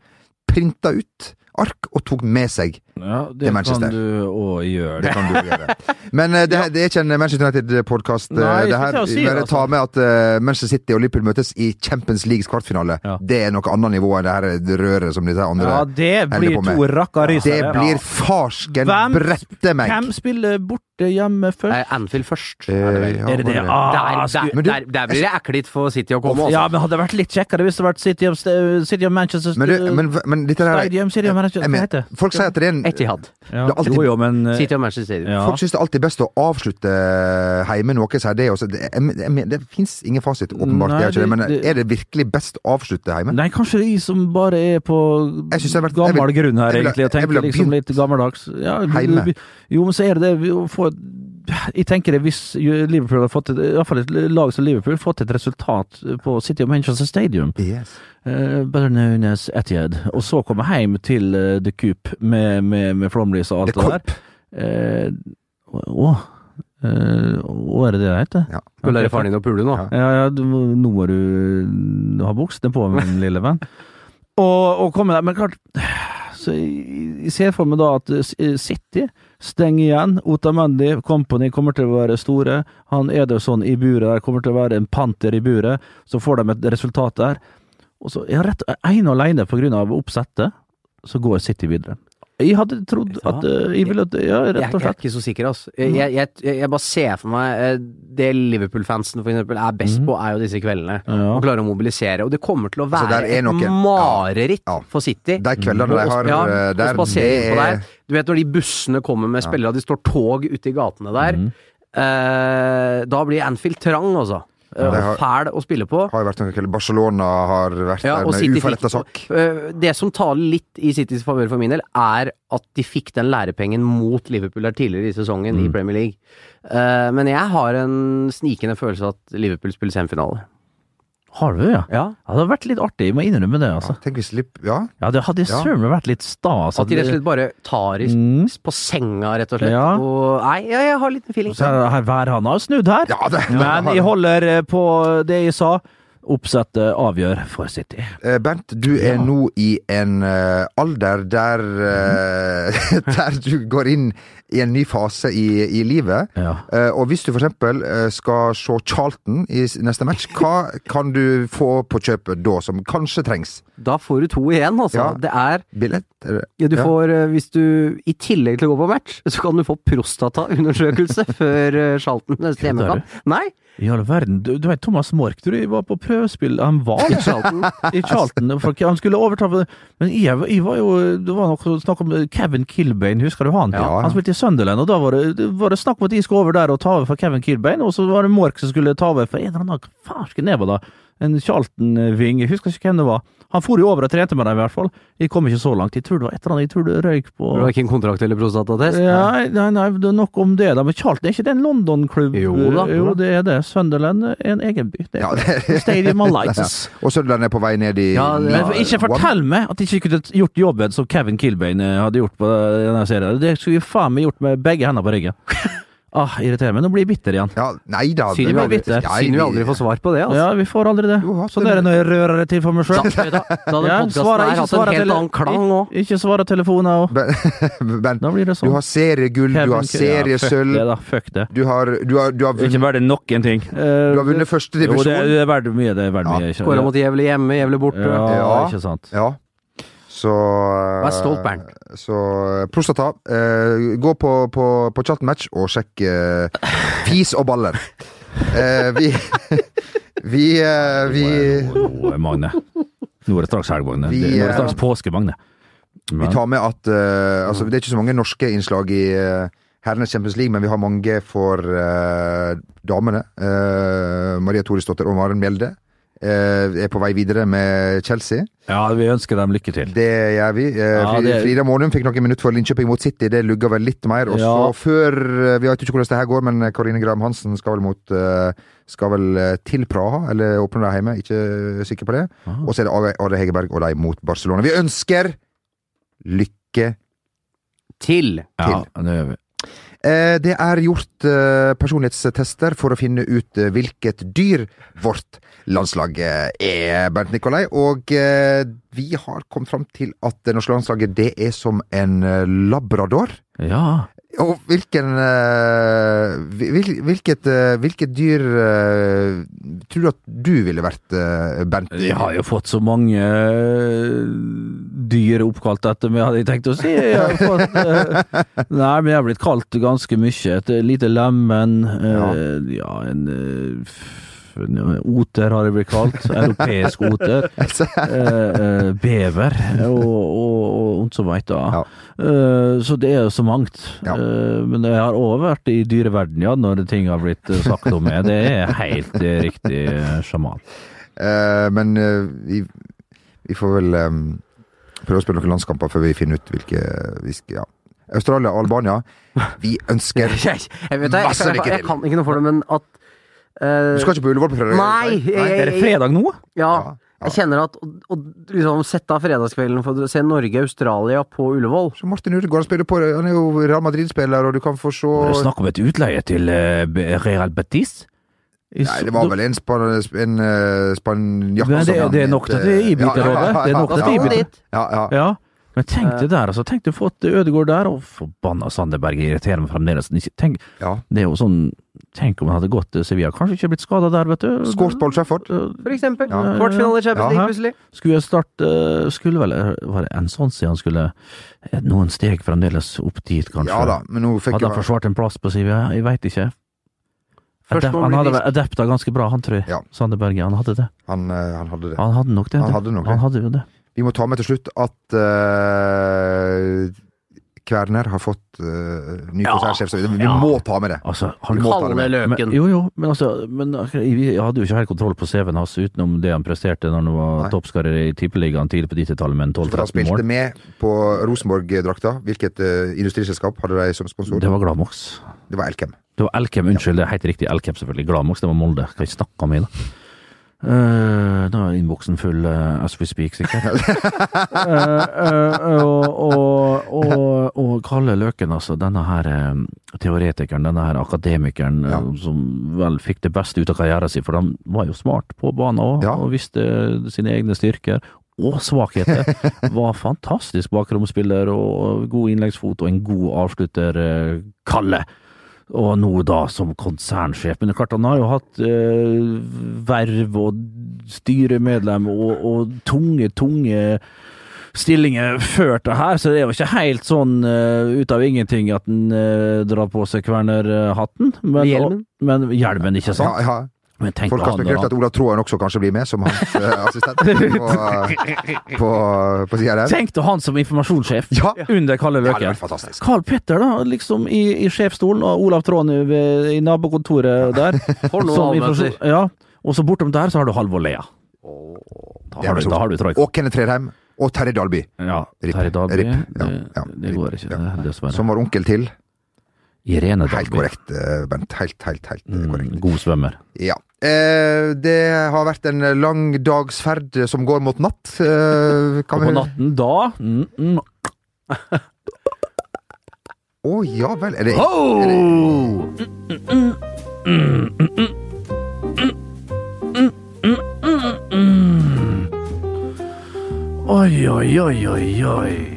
printa ut ark og tok med seg. Ja, Det kan du òg gjøre. Det kan du også gjøre. Men uh, det, det er ikke en Manchester United-podkast. Uh, her. si, Bare ta altså. med at uh, Manchester City og Liverpool møtes i Champions Leagues kvartfinale. Ja. Det er noe annet nivå enn det her røret som disse andre Ja, det blir på med. to rakkarisere. Det blir farsken Hvem- brette meg! Hvem spiller borte hjemme først? Nei, Anfield først. Eh, er det ja, Er det det? Ah, Der, der, der, der blir det ekkelt for City å komme, altså. Ja, men hadde det vært litt kjekkere hvis det hadde vært City of, City of Manchester Men, du, men, men dette der Stadium, City of Manchester, jeg hva heter det? Folk sier at det er en Etihad. Ja. Alltid- Jo, jo, men eh, City og Manchester ja. Folk syns det alltid er best å avslutte hjemme. noe, sier det også. Det, det, det fins ingen fasit, åpenbart. Nei, det er ikke det, men er det virkelig best å avslutte hjemme? Nei, kanskje det er som bare er på vært- gammel vil- grunn her, egentlig, og tenker liksom litt gammeldags. Ja, Heime. Jo, men så er det det vi får Jeg tenker det hvis Liverpool har fått et, i hvert fall et lag som Liverpool fått et resultat på City of Manchester Stadium, Yes. uh, better known as Etihad, og så komme hjem til uh, The Coop med, med, med Flomlys og alt The det der Coop. Eh, Å, uh, å, er det det heter? Ja. Skal lære faren din å pule nå. Ja. Ja, ja, du, nå må du ha buksene på, min lille venn. Og, og komme der. Men klart så jeg, jeg ser for meg da at eh, City stenger igjen. Otamendi Company kommer til å være store. Han Ederson i buret der kommer til å være en panter i buret. Så får de et resultat der. Og så er rett ene og alene av oppsettet, så går City videre. Jeg hadde trodd at eh, Jeg ville Ja, og slett. jeg og er ikke så sikker, altså. Jeg, jeg, jeg, jeg bare ser for meg eh, Det Liverpool-fansen for eksempel er best på, er jo disse kveldene. Ja. Å klare å mobilisere. Og det kommer til å Altså, være er et mareritt Ja. for City. De kveldene de har ja, eh, der, det er. Du vet når de bussene kommer med spillere, de står tog ute i gatene der. Eh, da blir Anfield trang, altså. Og har- fæl å spille på. har vært kveld. Barcelona har vært Ja, der med uforretta sak. Eh, Det som taler litt i Citys favør for min del, er at de fikk den lærepengen mot Liverpool der tidligere i sesongen i Premier League. Eh, Men jeg har en snikende følelse av at Liverpool spiller semifinale. Har du, ja? Ja. Ja, det hadde vært litt artig, jeg må innrømme det, altså. Tenk hvis litt, Ja. Ja, det hadde Ja. søren meg vært litt stas. At de rett og slett bare tar i, Mm. på senga, rett og slett. Ja. Og, nei, jeg, jeg har litt feeling. Så her værhana har snudd her. Ja, det- Men jeg holder eh, på det jeg sa. Oppsettet avgjør for City. Eh, Bernt, du er Ja. nå i en eh, alder der eh, Der du går inn i en ny fase i, i livet. Ja. Eh, og hvis du eksempel eh, skal se Charlton i neste match, hva kan du få på kjøpet da, som kanskje trengs? Da får du to igjen, altså. Ja. Det er Billett? Er det- ja, du Ja. får, eh, Hvis du i tillegg til å gå på match, så kan du få prostataundersøkelse før Charlton neste hjemmekamp. Nei, I all verden. Du, du vet Thomas Mork, du, var på prøvespill. Han var i Charlton. i Charlton. Han skulle overta Men jeg, jeg var jo Det var noe snakk om Kevin Kilbane, husker du han? Ja. Han spilte i Sunderland, og da var det, var det snakk om at de skulle over der og ta over for Kevin Kilbane, og så var det Mork som skulle ta over for en eller annen farske neva, da. En Charlton-ving, jeg husker ikke hvem det var. Han for jo over og trente med dem, i hvert fall. Jeg kom ikke så langt. Jeg tror det var et eller annet, jeg tror det røyk på Du har ikke en kontrakt eller prostatatest? Nei, nei, nei, det er nok om det, da. Men Charlton er ikke det en London-klubb? Jo da. Jo, det er det. Sunderland er en egen by. Det Ja, er det, Stadium of Lights. og Sunderland er på vei ned i Ja, det- Men ikke fortell meg at de ikke kunne gjort jobben som Kevin Kilbane eh, hadde gjort på denne serien. Det skulle vi faen meg gjort med begge hendene på ryggen. Ah, irriterer meg. Nå blir jeg bitter igjen. Ja, nei da. Synd vi aldri, bitter. Ja, synd vi aldri får svar på det, altså. Ja, vi får aldri det. Jo, hatt Sånn det. er når jeg rører det til for meg sjøl. Da, da hadde podkasten her hatt en klang òg. Ikke svare telefoner òg. Men Da blir det du sånn. har seriegull, du har seriesølv. Ja, fuck det, da. Fuck det. du har, du har, du har Ikke verdt noen ting. Uh, du har vunnet første Jo, det, er, det er verdt mye. Det er verdt mye. ikke- Skåra mot jævlig hjemme, jævlig borte. Ja, Ja. ikke sant. Ja. Så Vær stolt, Bernt. Så prostata. Eh, gå på, på, på chat-match og sjekk eh, fis og baller. Eh, vi Vi, eh, vi oh, oh, Magne. Nå er det straks helg, Magne. Nå er det eh, straks påske, Magne. Vi tar med at eh, altså, Det er ikke så mange norske innslag i uh, herrenes Champions League, men vi har mange for eh, damene. Eh, Maria Torisdottir og Maren Mjelde eh, er på vei videre med Chelsea. Ja, vi ønsker dem lykke til. Det gjør vi. Eh, Ja, det- Frida Månum fikk noen minutter for Linköping mot City. Det lugga vel litt mer. Og så Ja. før eh, Vi vet ikke hvordan det her går, men Karine Graham Hansen skal vel mot eh, Skal vel eh, til Praha, eller åpne der hjemme. Ikke sikker på det. Og så er det Are Hegerberg og de mot Barcelona. Vi ønsker lykke Til. Ja, det gjør vi. Eh, Det er gjort eh, personlighetstester for å finne ut eh, hvilket dyr vårt landslag er, Bernt Nikolai. Og vi har kommet fram til at det norske landslaget det er som en labrador. Ja. Og hvilken eh, hvil, hvilket, eh, hvilket dyr eh, tror du at du ville vært, Bernt? Jeg har jo fått så mange dyr oppkalt etter meg, hadde jeg tenkt å si. Jeg fått, nei, men jeg har blitt kalt ganske mye. Et lite lemen, ja, eh, en oter har jeg blitt kalt. Europeisk oter. Eh, eh, bever, og, og, og, og så veit da. Ja. Eh, så det er jo så mangt. Ja. Eh, men jeg har òg vært i dyreverden, ja, når ting har blitt eh, sagt om meg. Det er helt riktig eh, sjaman. Eh, men eh, vi, vi får vel eh, prøve å spille noen landskamper før vi finner ut hvilke vi skal, ja. Australia og Albania. Vi ønsker Jeg, jeg, vet, jeg, Masse jeg, lykke jeg, kan ikke noe for det, men at Du skal ikke på Ullevål på fredag? Nei! Jeg, Er det fredag nå? ja, Ja, jeg kjenner at å, å liksom sette av fredagskvelden for å se Norge-Australia på Ullevål Så Martin Udegaard spiller på det. Han er jo Real Madrid-spiller, og du kan få se Det er snakk om et utleie til uh, Real Betis? Nei, det var vel en, span, en uh, spanjakk det, det er nok til at det er ibiter, ja, Det er nok til at det er ibiter. Ja, ja. Ja. Men tenk det der, altså. Tenk du fått Ødegaard der, og forbanna Sandeberg irriterer meg fremdeles. Tenk, Ja. det er jo sånn Tenk om han hadde gått til Sevilla. Kanskje ikke blitt skada der, vet du. Skåret Paul Old For eksempel. Ja. Kvartfinale i Champions League, plutselig. Skulle jeg starte Skulle vel Var det en sånn siden han skulle eh, Noen steg fremdeles opp dit, kanskje? Ja da, men nå fikk Hadde han forsvart en plass på Sevilla? Jeg veit ikke. Adep, han hadde adapta ganske bra, han tror jeg. Ja. Sander Berge. Han hadde det. han, eh, han hadde det. Han hadde nok det. Han hadde nok det. Han hadde jo det. Vi må ta med til slutt at eh, Kverner har fått uh, ny Ja. konsernsjef. så Vi Ja. må ta med det. Altså, han ta det med. Løken. Men, jo, jo, men altså men, Vi hadde jo ikke helt kontroll på CV-en hans utenom det han presterte når han var toppskårer i Tippeligaen tidlig på 90-tallet med en mål. han 12-13 spilte mål. med på Rosenborg-drakta. Hvilket uh, industriselskap hadde de som sponsor? Det var Glamox. Det var Elkem. Det var Elkem, unnskyld, det er helt riktig. Elkem, selvfølgelig. Glamox, det var Molde. Hva jeg snakke om i da? Uh, innboksen full uh, as we speak, sikkert. uh, eh, og, og, og, og Kalle Løken, altså. Denne her teoretikeren, denne her akademikeren Ja. som vel fikk det beste ut av karrieren sin, for han var jo smart på banen òg, Ja. og visste sine egne styrker. Og svakheter. Var fantastisk bakromspiller og god innleggsfot og en god avslutter, Kalle. Og nå da som konsernsjef. Men det er klart, han har jo hatt eh, verv og styremedlem og, og tunge, tunge stillinger før det her, så det er jo ikke helt sånn uh, ut av ingenting at han uh, drar på seg kvernerhatten. Men, Hjelmen. men hjelmen, ikke sant? Ja, ja. Men Folk har spekulert at Olav Tråen også kanskje blir med, som hans eh, assistent på, på, på sida der. Tenk deg han som informasjonssjef Ja. under Kalle Ja, det fantastisk. Carl Petter, da, liksom i, i sjefsstolen, og Olav Tråen i, nabokontoret der. Som Ja, og så bortom der så har du Halvor Lea. Da har du, da har du troika. Og Kenneth Trerheim. Og Terje Dalby, Ja. Terje Dalby. Rip. Ja, Det, det går ikke, Ja. det, dessverre. som var onkel til. Irene Helt korrekt, eh, Bent. Helt, helt, helt eh, korrekt. Mm, god svømmer. Ja. Eh, det har vært en lang dags ferd som går mot natt. Eh, kan Og på vi- natten da mm, mm, Å ja vel. Er det, oh! er det Oi, oi, oi, oi, oi.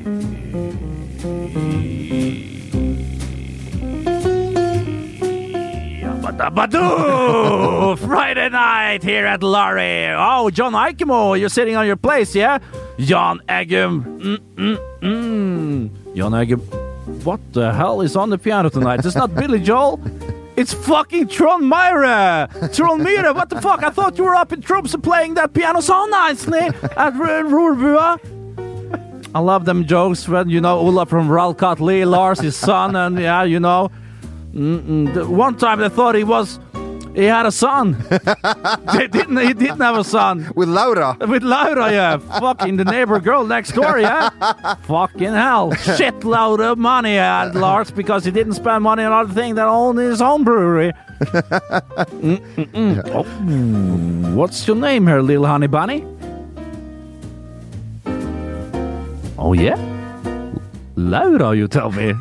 Badoo! Friday night here at Laurie. Oh, John Aikemo, you're sitting on your place, yeah? John Eggum. Mm, mm, mm. Jan Eggum. What the hell is on the piano tonight? It's not Billy Joel. It's fucking Tron Myra! Tron Myra, what the fuck? I thought you were up in Tromsø playing that piano so nicely at Rorbua. I love them jokes when, you know, Ola from Ralcott Lee, Lars, his son, and yeah, you know. Mm-mm. One time they thought he was, he had a son. they didn't, he didn't have a son. With Laura! With Laura, yeah. Fucking the neighbor girl next door, yeah. Fucking hell. Shitload of money had Lars because he didn't spend money on other things that owned his own brewery. Mm-mm-mm. Oh, what's your name here, little honey bunny? Oh, yeah? Laura, you tell me.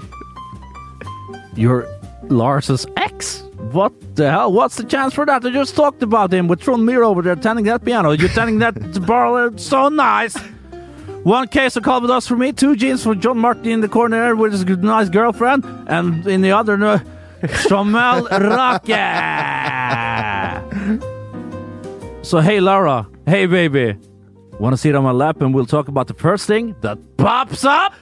You're Lars's ex? What the hell? What's the chance for that? I just talked about him with Tron Mir over there tending that piano. You're tending that bar. Uh, so nice. One case of Calvados for me, two jeans for John Martin in the corner with his good- nice girlfriend, and in the other, uh, no, Chamel Rocket. So, hey, Laura. Hey, baby. Want to sit on my lap and we'll talk about the first thing that pops up?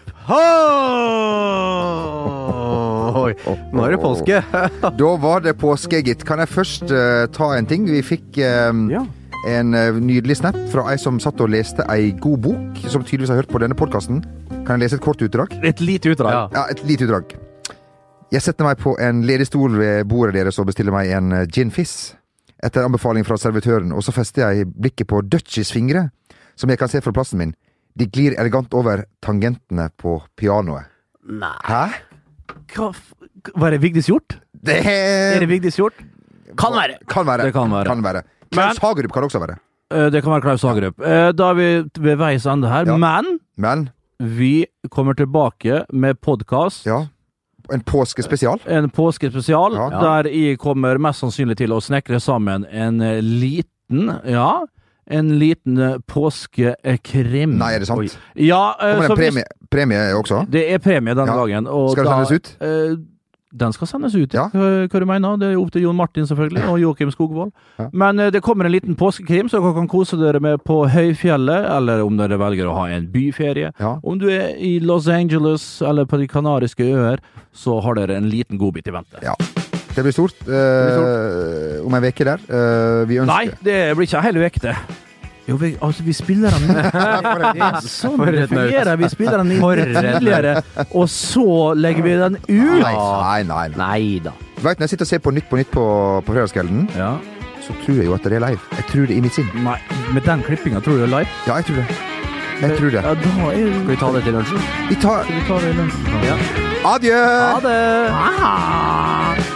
Oi, nå er det påske. Da var det påske, gitt. Kan jeg først uh, ta en ting? Vi fikk eh, Ja. en uh, nydelig snap fra ei som satt og leste ei god bok, som tydeligvis har hørt på denne podkasten. Kan jeg lese et kort utdrag? Et lite utdrag. Ja. Ja, et lite utdrag. Jeg setter meg på en ledig stol ved bordet deres og bestiller meg en gin fizz. Etter anbefaling fra servitøren, og så fester jeg blikket på Dutchies fingre, som jeg kan se fra plassen min. De glir elegant over tangentene på pianoet. Nei. Hæ? Hva f- Var det Vigdis Hjort? Det Er det Vigdis Hjort? Kan være. Kan være. Det kan være. Kan være. Klaus Hagerup kan også være. Eh, Det kan være Klaus Hagerup. Eh, Da er vi ved veis ende her. Ja. Men Men vi kommer tilbake med podkast. ja, en påskespesial. En påskespesial Ja. der jeg kommer mest sannsynlig til å snekre sammen en eh, liten Ja, en liten eh, påskekrim. Nei, er det sant? Ja, uh, Kommer det en premie, premie også? Det er premie denne Ja. dagen. Skal det da- sendes ut? Uh, Den skal sendes ut, Ja. hva, du mener. Det er opp til Jon Martin, selvfølgelig, og Joakim Skogvold. Ja. Men det kommer en liten påskekrim, så dere kan kose dere med på høyfjellet, eller om dere velger å ha en byferie. Ja. Om du er i Los Angeles eller på de kanariske øer, så har dere en liten godbit i vente. Ja. Det blir stort. eh, om ei uke der. Eh, vi ønsker Nei, det blir ikke en hel uke, det. Jo, vi, altså, vi spiller den sånn det fungerer. Vi spiller den inn tidligere, og så legger vi den ut. Nei, nei, nei. nei. Nei da. Du vet, når jeg sitter og ser på Nytt på Nytt på, på fredagskvelden, Ja. så tror jeg jo at det er live. Jeg tror det i mitt sinn. Nei, med den klippinga tror du det er live? Ja, jeg tror det. Jeg tror det. Ja, da er Skal vi ta det til lunsjen? Vi tar vi tar det i lunsjen? Ja. Adjø! Ha det!